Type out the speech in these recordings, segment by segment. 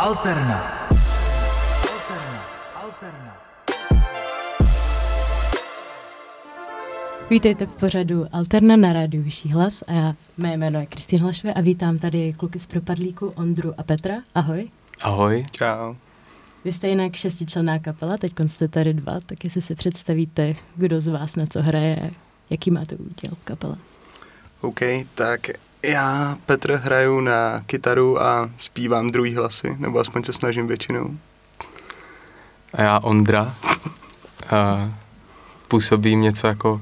Alterna. Alterna. Alterna. Vítejte v pořadu Alterna na rádiu Vyšší hlas a já, mé jméno je Kristýn Hlašve a vítám tady kluky z Propadlíku Ondru a Petra. Ahoj. Ahoj. Čau. Vy jste jinak šestičlenná kapela, teď jste tady dva, tak jestli si představíte, kdo z vás na co hraje, jaký máte úděl v kapele. OK, tak já, Petr, hraju na kytaru a zpívám druhý hlasy, nebo aspoň se snažím většinou. A já Ondra. A působím něco jako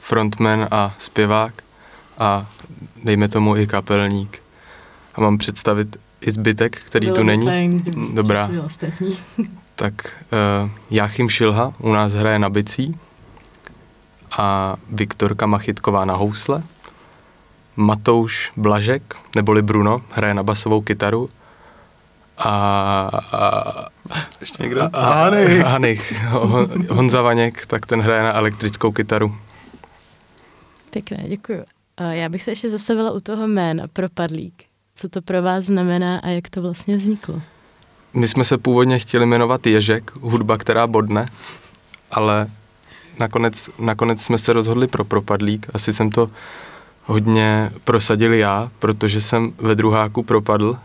frontman a zpěvák a dejme tomu i kapelník. A mám představit i zbytek, který Bylo tu není. Fajn, Dobrá. Tak uh, Jáchym Šilha u nás hraje na bicí a Viktorka Machytková na housle. Matouš Blažek, neboli Bruno, hraje na basovou kytaru. A, a, Ještě někdo? a, a. Hanich, Hon- Honza Vaněk, tak ten hraje na elektrickou kytaru. Pěkné, děkuji. A já bych se ještě zastavila u toho jména Propadlík. Co to pro vás znamená a jak to vlastně vzniklo? My jsme se původně chtěli jmenovat Ježek, hudba, která bodne, ale nakonec, nakonec jsme se rozhodli pro propadlík. Asi jsem to hodně prosadil já, protože jsem ve druháku propadl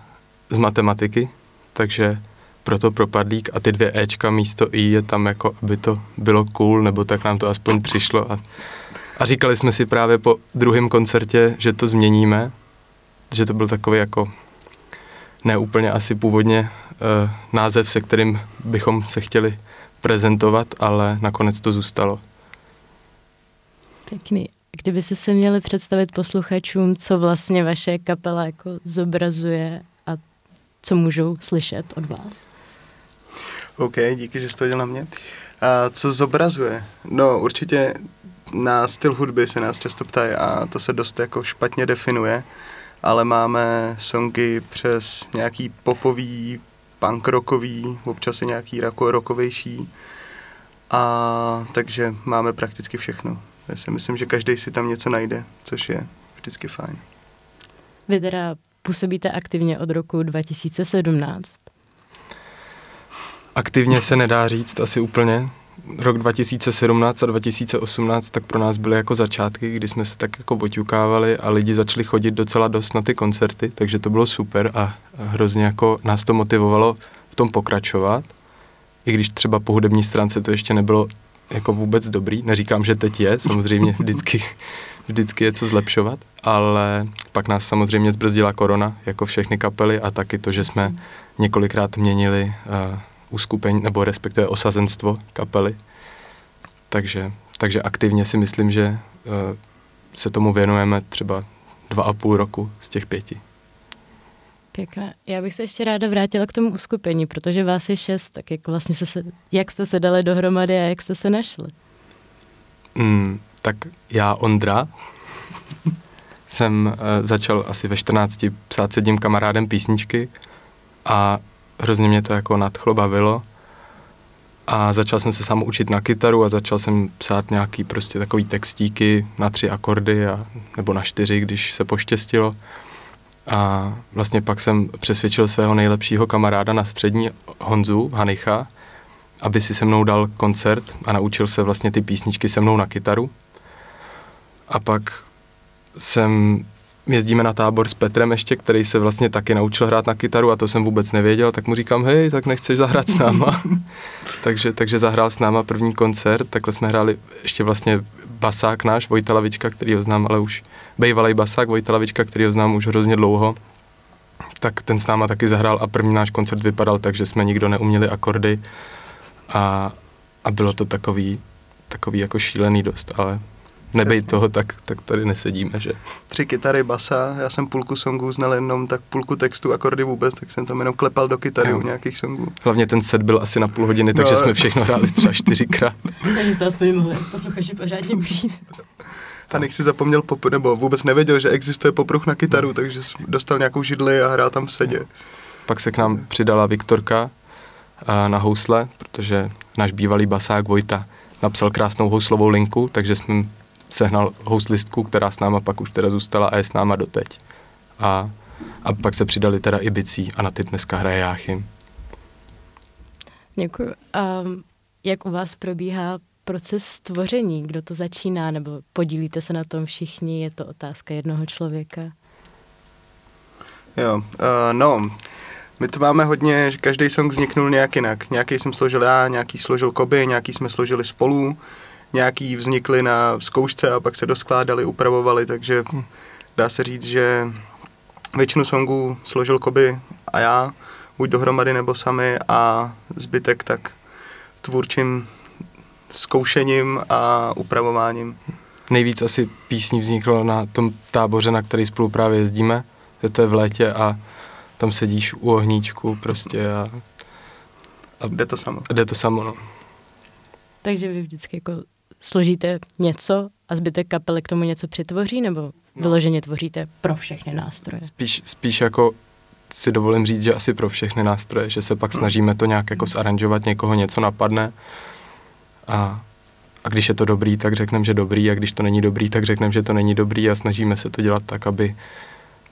z matematiky, takže proto propadlík a ty dvě Ečka místo I je tam jako, aby to bylo cool, nebo tak nám to aspoň přišlo. A, a říkali jsme si právě po druhém koncertě, že to změníme, že to byl takový jako ne úplně asi původně uh, název, se kterým bychom se chtěli prezentovat, ale nakonec to zůstalo. Pěkný. Kdyby se měli představit posluchačům, co vlastně vaše kapela jako zobrazuje a co můžou slyšet od vás. OK, díky, že jsi to dělal na mě. A co zobrazuje? No určitě na styl hudby se nás často ptají a to se dost jako špatně definuje, ale máme songy přes nějaký popový, punk rockový, občas i nějaký rockovější. A takže máme prakticky všechno. Já si myslím, že každý si tam něco najde, což je vždycky fajn. Vy teda působíte aktivně od roku 2017. Aktivně se nedá říct asi úplně. Rok 2017 a 2018 tak pro nás byly jako začátky, kdy jsme se tak jako oťukávali a lidi začali chodit docela dost na ty koncerty, takže to bylo super a hrozně jako nás to motivovalo v tom pokračovat. I když třeba po hudební stránce to ještě nebylo jako vůbec dobrý. Neříkám, že teď je, samozřejmě vždycky, vždycky je co zlepšovat, ale pak nás samozřejmě zbrzdila korona, jako všechny kapely a taky to, že jsme několikrát měnili uh, uskupení, nebo respektive osazenstvo kapely. Takže, takže aktivně si myslím, že uh, se tomu věnujeme třeba dva a půl roku z těch pěti. Pěkné. Já bych se ještě ráda vrátila k tomu uskupení, protože vás je šest, tak jak vlastně se, jak jste se dali dohromady a jak jste se našli? Mm, tak já, Ondra, jsem uh, začal asi ve 14 psát s jedním kamarádem písničky a hrozně mě to jako nadchlo, bavilo. A začal jsem se sám učit na kytaru a začal jsem psát nějaký prostě takový textíky na tři akordy a, nebo na čtyři, když se poštěstilo. A vlastně pak jsem přesvědčil svého nejlepšího kamaráda na střední Honzu Hanicha, aby si se mnou dal koncert a naučil se vlastně ty písničky se mnou na kytaru. A pak jsem, jezdíme na tábor s Petrem ještě, který se vlastně taky naučil hrát na kytaru a to jsem vůbec nevěděl, tak mu říkám, hej, tak nechceš zahrát s náma. takže, takže zahrál s náma první koncert, takhle jsme hráli ještě vlastně basák náš, Vojta Lavička, který ho znám, ale už bejvalej basák Vojta Lavička, který ho znám už hrozně dlouho, tak ten s náma taky zahrál a první náš koncert vypadal tak, že jsme nikdo neuměli akordy a, a bylo to takový, takový jako šílený dost, ale nebej Jasně. toho, tak, tak tady nesedíme, že? Tři kytary, basa, já jsem půlku songů znal jenom, tak půlku textu, akordy vůbec, tak jsem tam jenom klepal do kytary Jo. u nějakých songů. Hlavně ten set byl asi na půl hodiny, takže No. jsme všechno hráli třeba čtyřikrát. Takže jste aspoň mohli posluchači pořádně užít. Tanik si zapomněl, pop, nebo vůbec nevěděl, že existuje popruh na kytaru, takže jsem dostal nějakou židli a hrál tam v sedě. Pak se k nám přidala Viktorka a na housle, protože náš bývalý basák Vojta napsal krásnou houslovou linku, takže jsem sehnal houslistku, která s náma pak už teda zůstala a je s náma doteď. A A pak se přidali teda i bicí a na ty dneska hraje Jáchym. Děkuji. A jak u vás probíhá proces tvoření? Kdo to začíná? Nebo podílíte se na tom všichni? Je to otázka jednoho člověka? Jo, uh, no, my to máme hodně, že každý song vzniknul nějak jinak. Nějaký jsem složil já, nějaký složil Koby, nějaký jsme složili spolu, nějaký vznikly na zkoušce a pak se doskládali, upravovali, takže dá se říct, že většinu songů složil Koby a já, buď dohromady nebo sami a zbytek tak tvůrčím zkoušením a upravováním. Nejvíc asi písní vzniklo na tom táboře, na který spolu právě jezdíme, že to je v létě a tam sedíš u ohníčku prostě a, a jde to samo. Jde to samo, no. Takže vy vždycky jako složíte něco a zbytek kapely k tomu něco přitvoří, nebo no. vyloženě tvoříte pro všechny nástroje? Spíš, spíš jako si dovolím říct, že asi pro všechny nástroje, že se pak snažíme to nějak jako zaranžovat, někoho něco napadne a, a když je to dobrý, tak řekneme, že dobrý a když to není dobrý, tak řekneme, že to není dobrý a snažíme se to dělat tak, aby,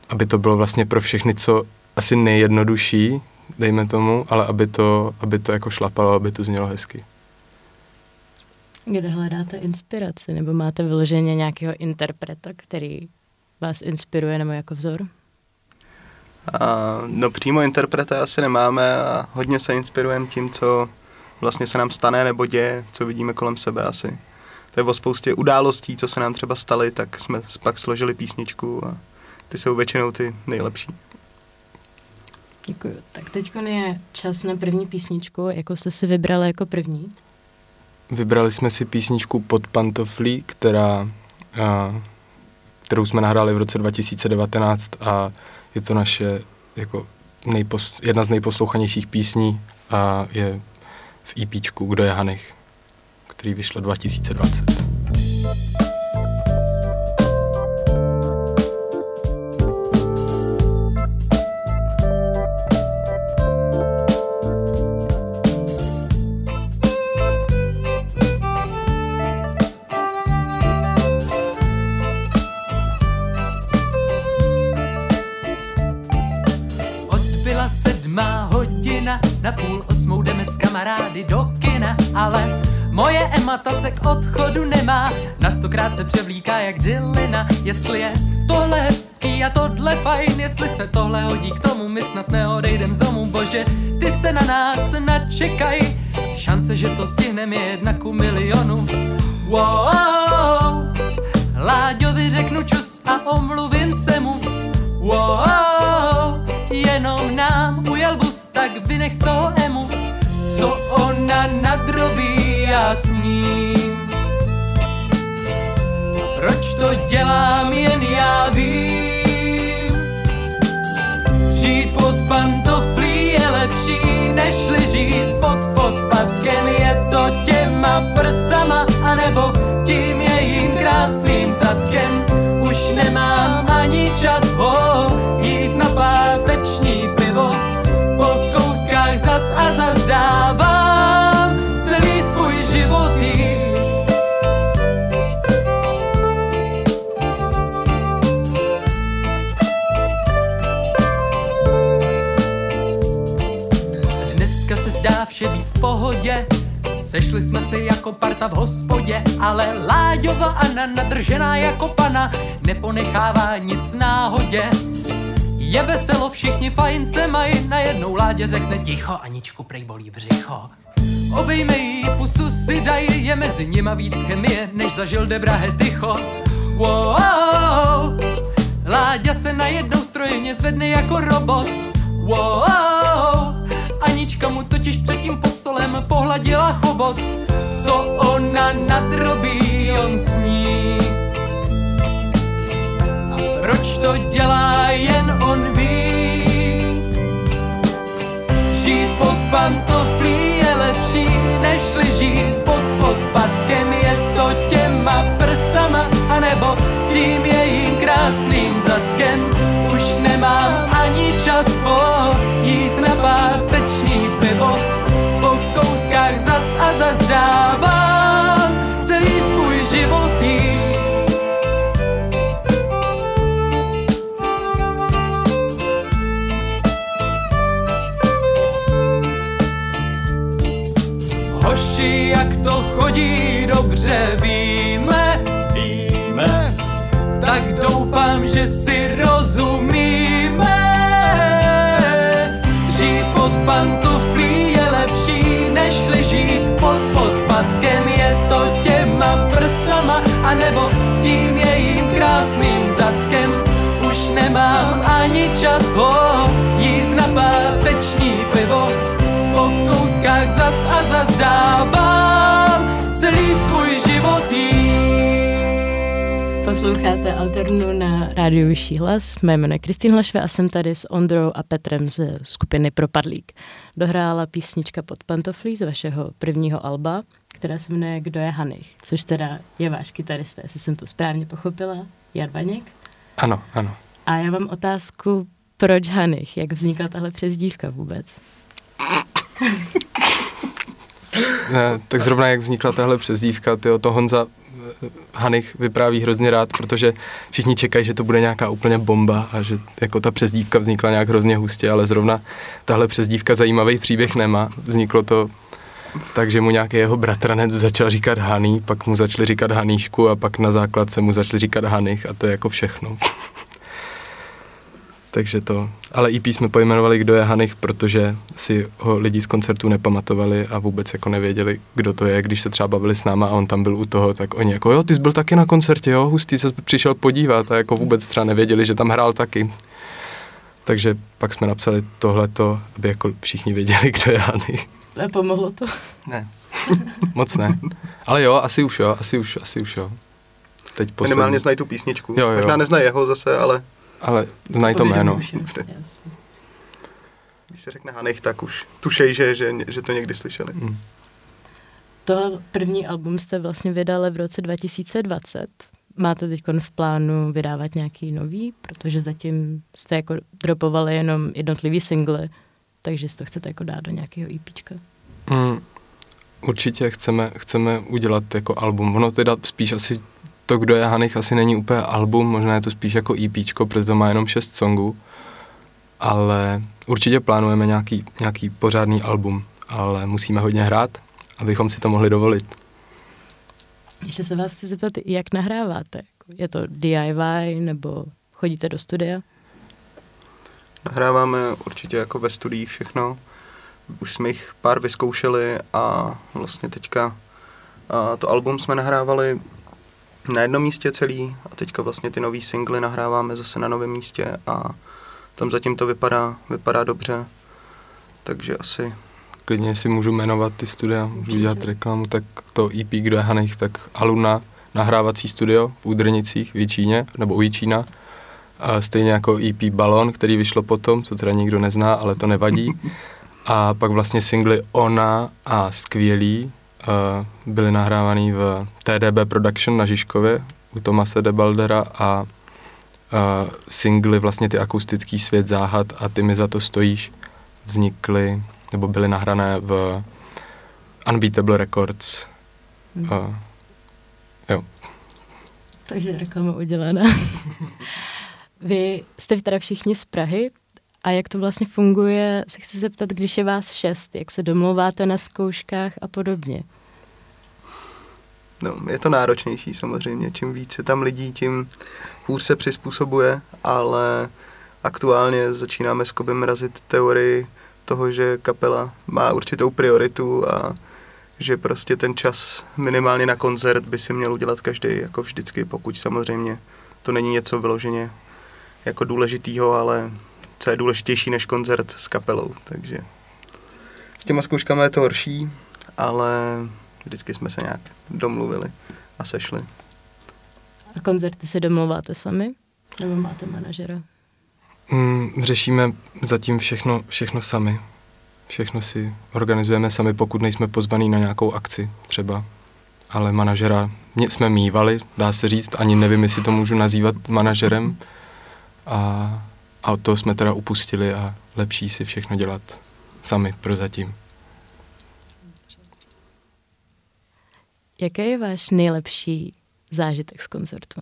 aby to bylo vlastně pro všechny co asi nejjednodušší, dejme tomu, ale aby to, aby to jako šlapalo, aby to znělo hezky. Kde hledáte inspiraci? Nebo máte vyloženě nějakého interpreta, který vás inspiruje nebo jako vzor? A, no přímo interpreta asi nemáme a hodně se inspirujeme tím, co vlastně se nám stane nebo děje, co vidíme kolem sebe asi. To je o spoustě událostí, co se nám třeba staly, tak jsme pak složili písničku a ty jsou většinou ty nejlepší. Děkuji. Tak teď je čas na první písničku. Jakou jste si vybrali jako první? Vybrali jsme si písničku Pod pantoflí, která, a, kterou jsme nahráli v roce 2019 a je to naše jako nejpos, jedna z nejposlouchanějších písní a je v EPčku Kdo je Hanich, který vyšlo 2020. stokrát se převlíká jak Dylina, jestli je tohle hezký a tohle fajn, jestli se tohle hodí k tomu, my snad neodejdem z domu, bože, ty se na nás načekaj, šance, že to stihneme je jedna ku milionu. Wow, Láďovi řeknu čus a omluvím se mu. Wow, jenom nám ujel bus, tak vynech z toho emu co ona nadrobí a sním. Proč to dělám, jen já vím. Žít pod pantoflí je lepší, nežli žít pod podpadkem. Je to těma prsama, anebo tím jejím krásným zadkem. Už nemám ani čas ho jít na páteční pivo zas a zas dávám se zdá vše být v pohodě, Sešli jsme se jako parta v hospodě, ale Láďova Anna nadržená jako pana neponechává nic náhodě. Je veselo, všichni fajn se mají, najednou ládě řekne ticho, Aničku prej bolí břicho. Obejme jí, pusu si daj, je mezi nima víc chemie, než zažil Debrahe ticho. Wow, Láďa se najednou strojně zvedne jako robot. Wow, Anička mu totiž předtím pod stolem pohladila chobot. Co ona nadrobí, on sní. Proč to dělá, jen on ví. Žít pod pantoflí je lepší, nežli žít pod podpadkem. Je to těma prsama, anebo tím jejím chodí, dobře víme, víme, tak doufám, že si rozumíme. Žít pod pantoflí je lepší, než žít pod podpatkem. Je to těma prsama, anebo tím jejím krásným zadkem. Už nemám ani čas ho jít na páteční pivo. Po kouskách zas a zas dávám celý svůj život jít. Posloucháte Alternu na rádiu Vyšší hlas. Mé jméno je Kristýn Hlašve a jsem tady s Ondrou a Petrem ze skupiny Propadlík. Dohrála písnička pod pantoflí z vašeho prvního alba, která se jmenuje Kdo je Hanich, což teda je váš kytarista, jestli jsem to správně pochopila, Jarvaněk. Ano, ano. A já mám otázku, proč Hanich? Jak vznikla tahle přezdívka vůbec? Ne, tak zrovna jak vznikla tahle přezdívka, tyjo, to Honza eh, Hanich vypráví hrozně rád, protože všichni čekají, že to bude nějaká úplně bomba a že jako ta přezdívka vznikla nějak hrozně hustě, ale zrovna tahle přezdívka zajímavý příběh nemá. Vzniklo to tak, že mu nějaký jeho bratranec začal říkat Haný, pak mu začali říkat Haníšku a pak na základce mu začali říkat Hanich a to je jako všechno. Takže to, ale EP jsme pojmenovali Kdo je Hanich, protože si ho lidi z koncertu nepamatovali a vůbec jako nevěděli, kdo to je, když se třeba bavili s náma a on tam byl u toho, tak oni jako jo, ty jsi byl taky na koncertě, jo, hustý, se přišel podívat a jako vůbec třeba nevěděli, že tam hrál taky. Takže pak jsme napsali tohleto, aby jako všichni věděli, kdo je Hanich. A pomohlo to? Ne. Moc ne. Ale jo, asi už jo, asi už, asi už jo. Teď poslední. Minimálně znají tu písničku. Jo, jo. Možná neznají jeho zase, ale Ale znají to jméno. Jasně. když se řekne Hanich, tak už tušej, že, že, že to někdy slyšeli. Mm. To první album jste vlastně vydali v roce 2020. Máte teď v plánu vydávat nějaký nový, protože zatím jste jako dropovali jenom jednotlivý singly, takže si to chcete jako dát do nějakého EPčka. Mm, určitě chceme, chceme udělat jako album. Ono teda spíš asi to, kdo je Hanich, asi není úplně album, možná je to spíš jako EPčko, protože to má jenom šest songů, ale určitě plánujeme nějaký, nějaký pořádný album, ale musíme hodně hrát, abychom si to mohli dovolit. Ještě se vás chci zeptat, jak nahráváte? Je to DIY nebo chodíte do studia? Nahráváme určitě jako ve studiích všechno. Už jsme jich pár vyzkoušeli a vlastně teďka a to album jsme nahrávali na jednom místě celý a teďka vlastně ty nový singly nahráváme zase na novém místě a tam zatím to vypadá, vypadá dobře. Takže asi Klidně si můžu jmenovat ty studia, můžu dělat reklamu, tak to EP, kdo je Hanich, tak Aluna, nahrávací studio v Údrnicích v Jíčíně, nebo u Jíčína. A stejně jako EP Balon, který vyšlo potom, co teda nikdo nezná, ale to nevadí. A pak vlastně singly Ona a Skvělý byly nahrávaný v TDB Production na Žižkově u Tomase de Baldera a uh, singly vlastně ty akustický svět záhad a ty mi za to stojíš vznikly nebo byly nahrané v Unbeatable Records. Hmm. Uh, jo. Takže reklama udělaná. Vy jste teda všichni z Prahy a jak to vlastně funguje, se chci zeptat, když je vás šest, jak se domlouváte na zkouškách a podobně. No, je to náročnější samozřejmě. Čím víc je tam lidí, tím hůř se přizpůsobuje, ale aktuálně začínáme s Kobem razit teorii toho, že kapela má určitou prioritu a že prostě ten čas minimálně na koncert by si měl udělat každý, jako vždycky, pokud samozřejmě to není něco vyloženě jako důležitýho, ale co je důležitější než koncert s kapelou, takže s těma zkouškami je to horší, ale vždycky jsme se nějak domluvili a sešli. A koncerty se domlouváte sami? Nebo máte manažera? Mm, řešíme zatím všechno, všechno sami. Všechno si organizujeme sami, pokud nejsme pozvaní na nějakou akci třeba. Ale manažera jsme mývali, dá se říct, ani nevím, jestli to můžu nazývat manažerem. A, a od toho jsme teda upustili a lepší si všechno dělat sami prozatím. Jaký je váš nejlepší zážitek z koncertu?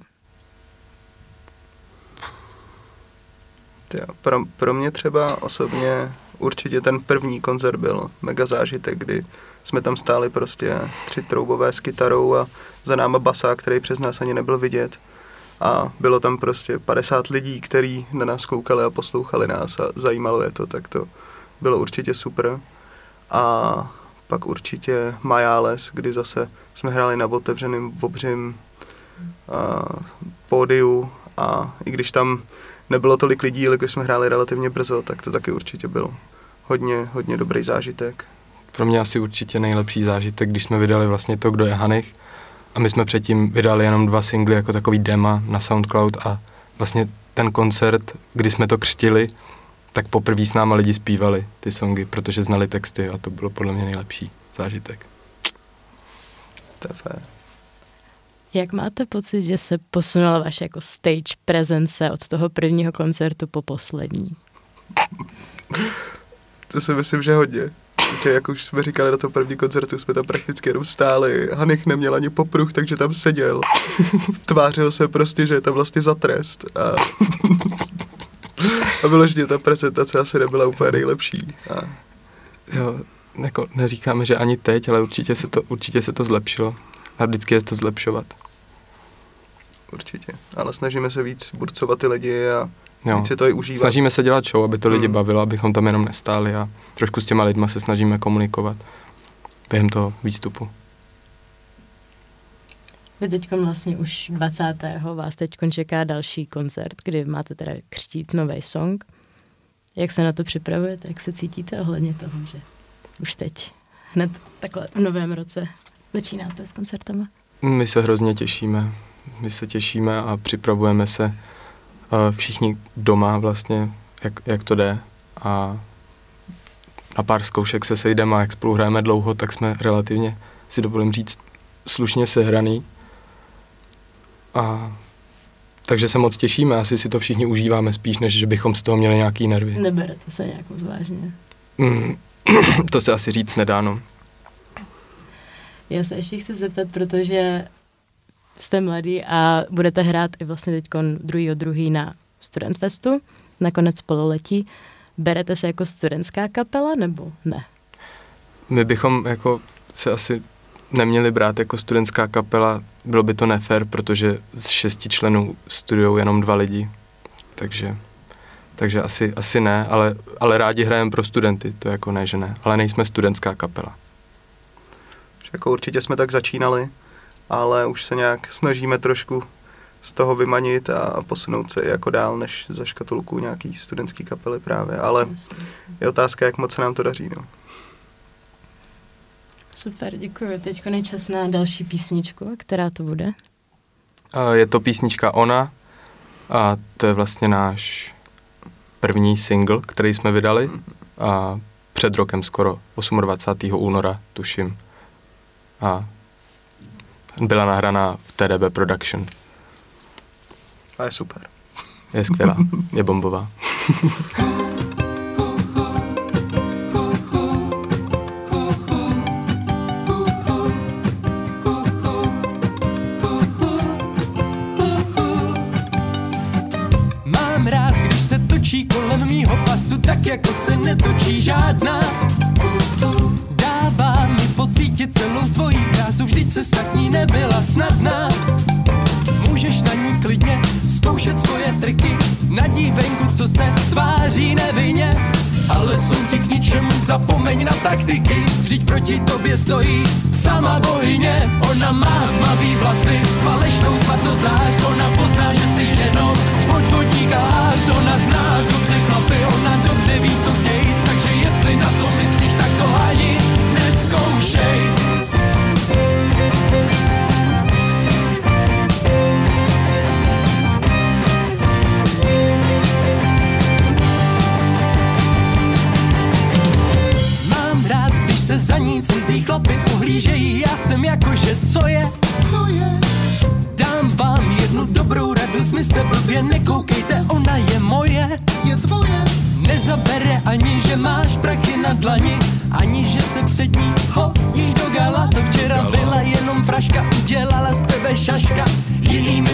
Tyjo, pro, pro mě třeba osobně určitě ten první koncert byl mega zážitek, kdy jsme tam stáli prostě tři troubové s kytarou a za náma basák, který přes nás ani nebyl vidět. A bylo tam prostě 50 lidí, kteří na nás koukali a poslouchali nás a zajímalo je to, tak to bylo určitě super. A pak určitě Majales, kdy zase jsme hráli na otevřeném obřím a, pódiu a i když tam nebylo tolik lidí, jelikož jsme hráli relativně brzo, tak to taky určitě byl hodně, hodně dobrý zážitek. Pro mě asi určitě nejlepší zážitek, když jsme vydali vlastně to, kdo je Hanich. A my jsme předtím vydali jenom dva singly jako takový dema na SoundCloud a vlastně ten koncert, kdy jsme to křtili, tak poprvé s náma lidi zpívali ty songy, protože znali texty a to bylo podle mě nejlepší zážitek. To je fér. Jak máte pocit, že se posunula vaše jako stage prezence od toho prvního koncertu po poslední? To si myslím, že hodně. Že jak už jsme říkali na tom první koncertu, jsme tam prakticky jenom stáli. Hanich neměl ani popruh, takže tam seděl. Tvářil se prostě, že je to vlastně za trest. A, a vyloženě ta prezentace asi nebyla úplně nejlepší. A Jo, jako neříkáme, že ani teď, ale určitě se to, určitě se to zlepšilo. A vždycky je to zlepšovat. určitě. Ale snažíme se víc burcovat ty lidi a Jo. víc si to i užívat. Snažíme se dělat show, aby to lidi Mm. bavilo, abychom tam jenom nestáli a trošku s těma lidma se snažíme komunikovat během toho výstupu. Vy teď vlastně už 20. vás teď čeká další koncert, kdy máte teda křtít nový song. Jak se na to připravujete? Jak se cítíte ohledně toho, že už teď, hned takhle v novém roce začínáte s koncertama? My se hrozně těšíme. My se těšíme a připravujeme se uh, všichni doma vlastně, jak, jak to jde. A na pár zkoušek se sejdeme a jak spolu hrajeme dlouho, tak jsme relativně, si dovolím říct, slušně sehraný. A takže se moc těšíme, asi si to všichni užíváme spíš, než že bychom z toho měli nějaký nervy. Neberete se nějak moc vážně. Mm, to se asi říct nedá, no. Já se ještě chci zeptat, protože jste mladý a budete hrát i vlastně teď druhý druhý na Studentfestu, na konec pololetí. Berete se jako studentská kapela nebo ne? My bychom jako se asi neměli brát jako studentská kapela, bylo by to nefér, protože z šesti členů studují jenom dva lidi, takže, takže asi, asi ne, ale, ale rádi hrajeme pro studenty, to jako ne, že ne, ale nejsme studentská kapela. Jako určitě jsme tak začínali, ale už se nějak snažíme trošku z toho vymanit a posunout se jako dál, než za škatulku nějaký studentský kapely právě. Ale je otázka, jak moc se nám to daří. No. Super, děkuji. Teď je čas na další písničku. Která to bude? A je to písnička Ona a to je vlastně náš první single, který jsme vydali a před rokem skoro 28. února, tuším. A byla nahraná v TDB Production. A je super. Je skvělá, je bombová.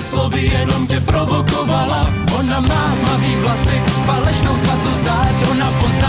slovy jenom tě provokovala. Ona má tmavý vlasy, falešnou svatozář, ona pozná,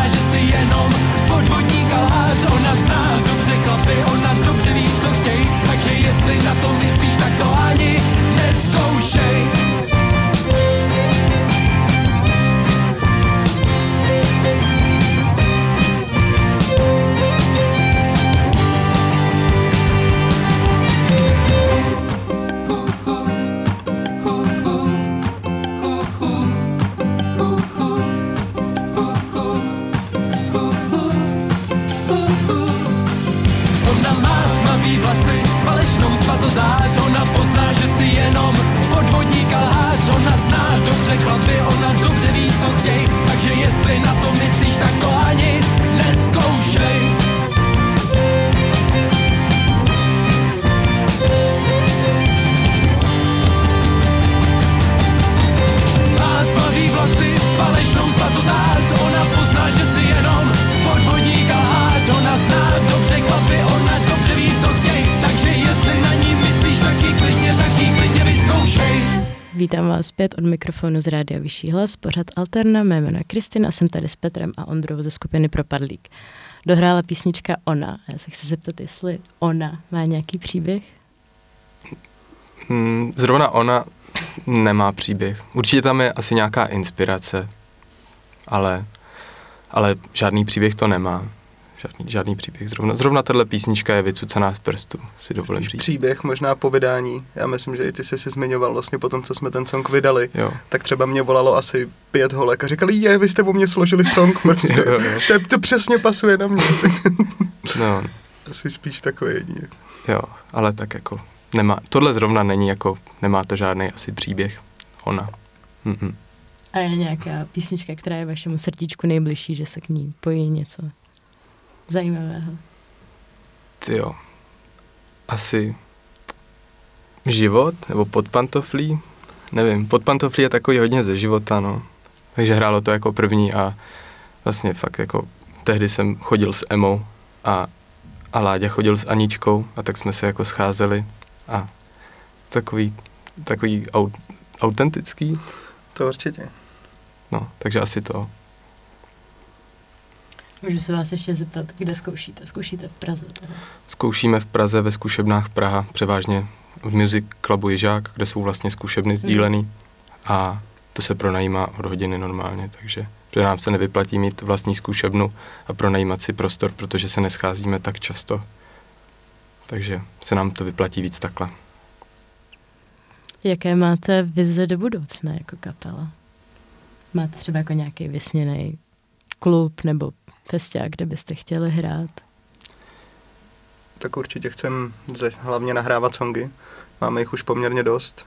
zpět od mikrofonu z Rádia Vyšší hlas, pořad Alterna, mé jméno je Kristina, jsem tady s Petrem a Ondrou ze skupiny Propadlík. Dohrála písnička Ona. Já se chci zeptat, jestli Ona má nějaký příběh? Mm, zrovna ona nemá příběh. Určitě tam je asi nějaká inspirace, ale, ale žádný příběh to nemá. Žádný, žádný příběh. Zrovna, zrovna tahle písnička je vycucená z prstu, si dovolím Spíš říct. příběh, možná povídání. Já myslím, že i ty jsi si zmiňoval vlastně po tom, co jsme ten song vydali. Jo. Tak třeba mě volalo asi pět holek a říkali, je, vy jste o mě složili song, prostě. Jo, jo. to, to přesně pasuje na mě. No, asi spíš takové jedině. jo, ale tak jako nemá, tohle zrovna není jako, nemá to žádný asi příběh. Ona. Mm-mm. A je nějaká písnička, která je vašemu srdíčku nejbližší, že se k ní pojí něco zajímavého? Ty jo. Asi život, nebo pod pantoflí, nevím, pod pantoflí je takový hodně ze života, no. Takže hrálo to jako první a vlastně fakt jako tehdy jsem chodil s Emou a, a Láďa chodil s Aničkou a tak jsme se jako scházeli a takový, takový au, autentický, To určitě. no, takže asi to. Můžu se vás ještě zeptat, kde zkoušíte? Zkoušíte v Praze teda? Zkoušíme v Praze ve zkušebnách Praha, převážně v Music Clubu Ježák, kde jsou vlastně zkušebny sdílený a to se pronajímá od hodiny normálně, takže že nám se nevyplatí mít vlastní zkušebnu a pronajímat si prostor, protože se nescházíme tak často. Takže se nám to vyplatí víc takhle. Jaké máte vize do budoucna jako kapela? Máte třeba jako nějaký vysněný klub nebo festiák, kde byste chtěli hrát? Tak určitě chcem ze, hlavně nahrávat songy. Máme jich už poměrně dost.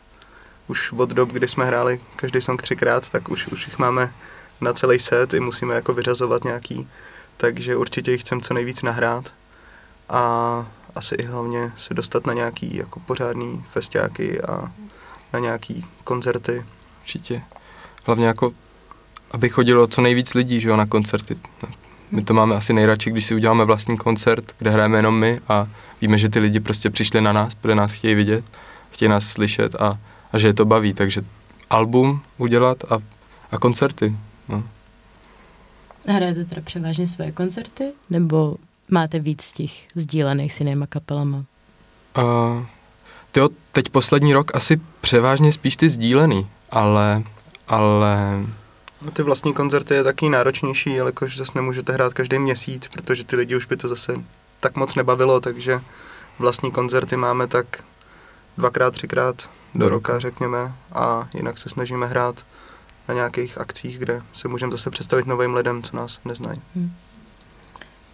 Už od dob, kdy jsme hráli každý song třikrát, tak už, už jich máme na celý set i musíme jako vyřazovat nějaký. Takže určitě jich chcem co nejvíc nahrát. A asi i hlavně se dostat na nějaký jako pořádný festiáky a na nějaký koncerty. Určitě. Hlavně jako, aby chodilo co nejvíc lidí, že jo, na koncerty. My to máme asi nejradši, když si uděláme vlastní koncert, kde hrajeme jenom my a víme, že ty lidi prostě přišli na nás, protože nás chtějí vidět, chtějí nás slyšet a, a že je to baví, takže album udělat a, a koncerty. No. Hrajete teda převážně svoje koncerty? Nebo máte víc z těch sdílených s jinýma kapelama? Uh, tyjo, teď poslední rok asi převážně spíš ty sdílený, ale, ale ty vlastní koncerty je taky náročnější, jelikož zase nemůžete hrát každý měsíc, protože ty lidi už by to zase tak moc nebavilo, takže vlastní koncerty máme tak dvakrát, třikrát do, Do roka, řekněme, a jinak se snažíme hrát na nějakých akcích, kde se můžeme zase představit novým lidem, co nás neznají.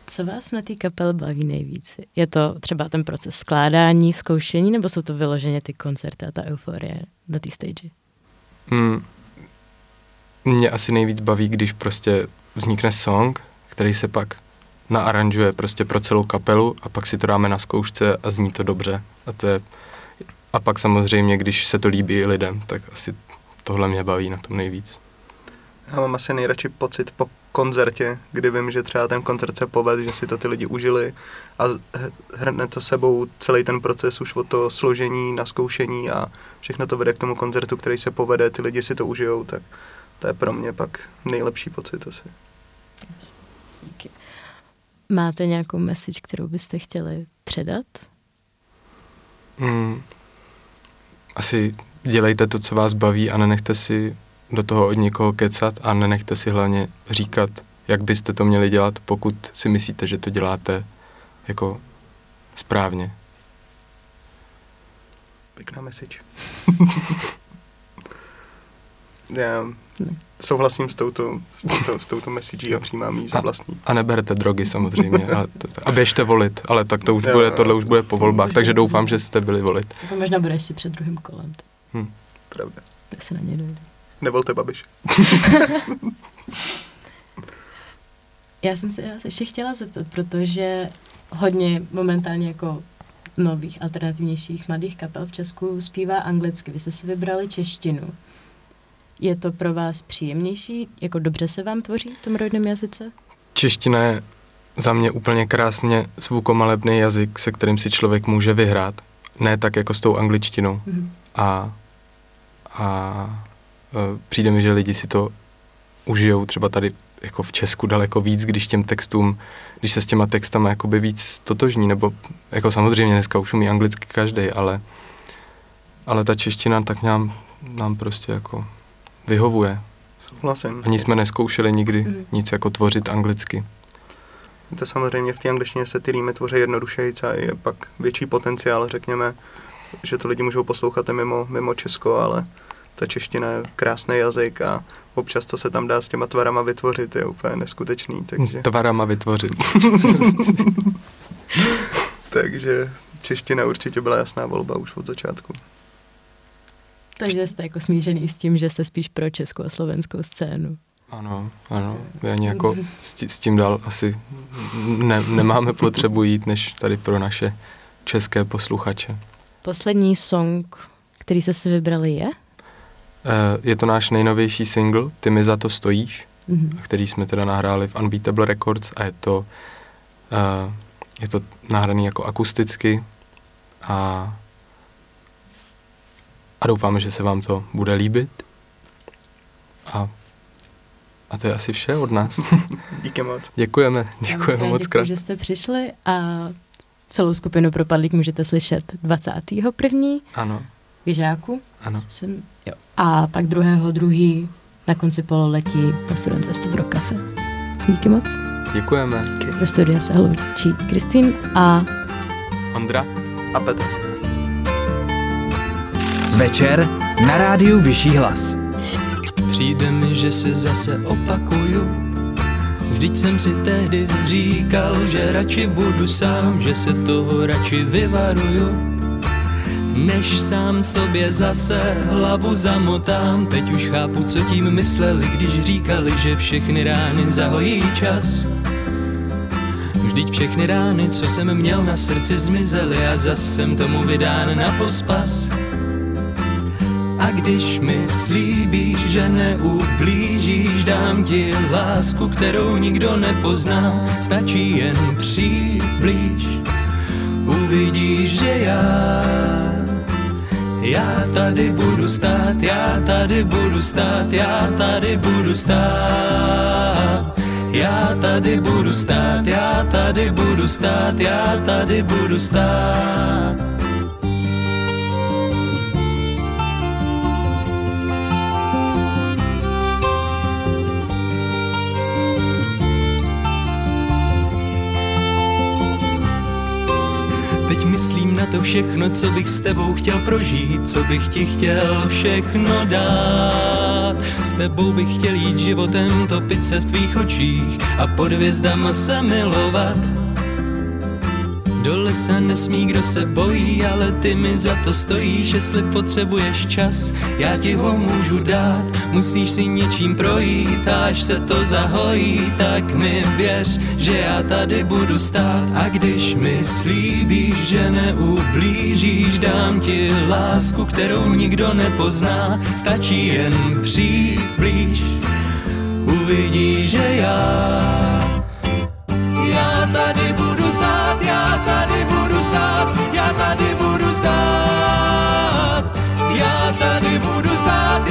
Co vás na té kapele baví nejvíc? Je to třeba ten proces skládání, zkoušení, nebo jsou to vyloženě ty koncerty a ta euforie na té stage? Mm, mě asi nejvíc baví, když prostě vznikne song, který se pak naaranžuje prostě pro celou kapelu a pak si to dáme na zkoušce a zní to dobře. A, to je, a pak samozřejmě, když se to líbí i lidem, tak asi tohle mě baví na tom nejvíc. Já mám asi nejradši pocit po koncertě, kdy vím, že třeba ten koncert se povede, že si to ty lidi užili a hrne to sebou celý ten proces už od toho složení, naskoušení a všechno to vede k tomu koncertu, který se povede, ty lidi si to užijou, tak to je pro mě pak nejlepší pocit asi. Díky. Máte nějakou message, kterou byste chtěli předat? Mm, asi dělejte to, co vás baví a nenechte si do toho od někoho kecat a nenechte si hlavně říkat, jak byste to měli dělat, pokud si myslíte, že to děláte jako správně. Pěkná message. Já souhlasím s touto, s touto, s touto message a přijímám ji za A- vlastní. A neberte drogy samozřejmě. A, to, a běžte volit, ale tak to už Jo, bude, tohle už bude po volbách, takže doufám, že jste byli volit. To možná bude ještě před druhým kolem, Hm. Pravda. tak se na ně dojde. Nevolte Babiš. Já jsem se vás ještě chtěla zeptat, protože hodně momentálně jako nových alternativnějších mladých kapel v Česku zpívá anglicky. Vy jste si vybrali češtinu. Je to pro vás příjemnější? Jako dobře se vám tvoří v tom rodném jazyce? Čeština je za mě úplně krásně zvukomalebný jazyk, se kterým si člověk může vyhrát. Ne tak jako s tou angličtinou. Mhm. A, a e, přijde mi, že lidi si to užijou třeba tady jako v Česku daleko víc, když těm textům, když se s těma textama jakoby víc totožní, nebo jako samozřejmě dneska už umí anglicky každý, ale, ale ta čeština tak nám, nám prostě jako vyhovuje. Souhlasím. Ani jsme neskoušeli nikdy Mhm. nic jako tvořit anglicky. Je to samozřejmě v té angličtině se ty rýmy tvoří jednodušejíc a je pak větší potenciál, řekněme, že to lidi můžou poslouchat i mimo, mimo Česko, ale ta čeština je krásný jazyk a občas, co se tam dá s těma tvarama vytvořit, je úplně neskutečný, takže, Tvarama vytvořit. takže čeština určitě byla jasná volba už od začátku. Takže jste jako smířený s tím, že jste spíš pro českou a slovenskou scénu. Ano, ano. Ani jako s, s tím dál asi ne, nemáme potřebu jít, než tady pro naše české posluchače. Poslední song, který jste si vybrali, je? Eh, Je to náš nejnovější single, Ty mi za to stojíš, Mhm. který jsme teda nahráli v Unbeatable Records a je to, eh, je to nahraný jako akusticky a, a doufáme, že se vám to bude líbit. A, a to je asi vše od nás. Díky moc. Děkujeme, Já děkujeme moc děkuji, krát. že jste přišli a celou skupinu Propadlík můžete slyšet 21. Ano, v Žáku. ano. Jsem, jo. A pak druhého druhý na konci pololetí na Student Festu Rock Cafe. Díky moc. Děkujeme. Ve studia se loučí Kristýn a Ondra? A Petr. Večer na rádiu Vyšší hlas. Přijde mi, že se zase opakuju Vždyť jsem si tehdy říkal, že radši budu sám Že se toho radši vyvaruju Než sám sobě zase hlavu zamotám Teď už chápu, co tím mysleli, když říkali, že všechny rány zahojí čas Vždyť všechny rány, co jsem měl na srdci, zmizely a zas jsem tomu vydán na pospas. A když mi slíbíš, že neublížíš, dám ti lásku, kterou nikdo nepozná. Stačí jen přijít blíž, uvidíš, že já já tady budu stát, já tady budu stát, já tady budu stát. Já tady budu stát, já tady budu stát, já tady budu stát. Teď myslím na to všechno, co bych s tebou chtěl prožít, co bych ti chtěl všechno dát. S tebou bych chtěl jít životem, topit se v tvých očích a pod hvězdama se milovat. Do lesa nesmí, kdo se bojí, ale ty mi za to stojíš, jestli potřebuješ čas, já ti ho můžu dát, musíš si něčím projít, až se to zahojí, tak mi věř, že já tady budu stát. A když mi slíbíš, že neublížíš, dám ti lásku, kterou nikdo nepozná, stačí jen přijít blíž, uvidíš, že já já tady budu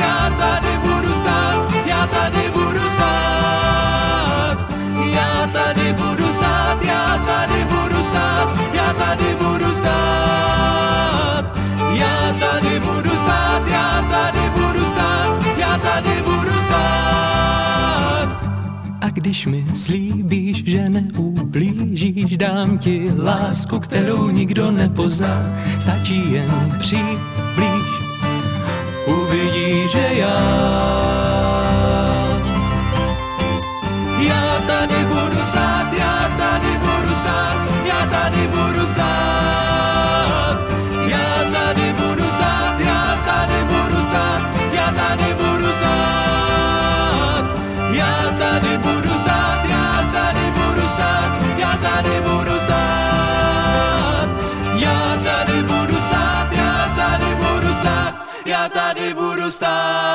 já tady budu stát, já tady budu stát. Já tady budu stát, já tady budu stát, já tady budu stát. Já tady budu stát, já tady budu stát, já tady budu stát. A když mi slíbíš, že neublížíš, dám ti lásku, kterou nikdo nepozná. Stačí jen přijít blíž, uvidíš, že stát.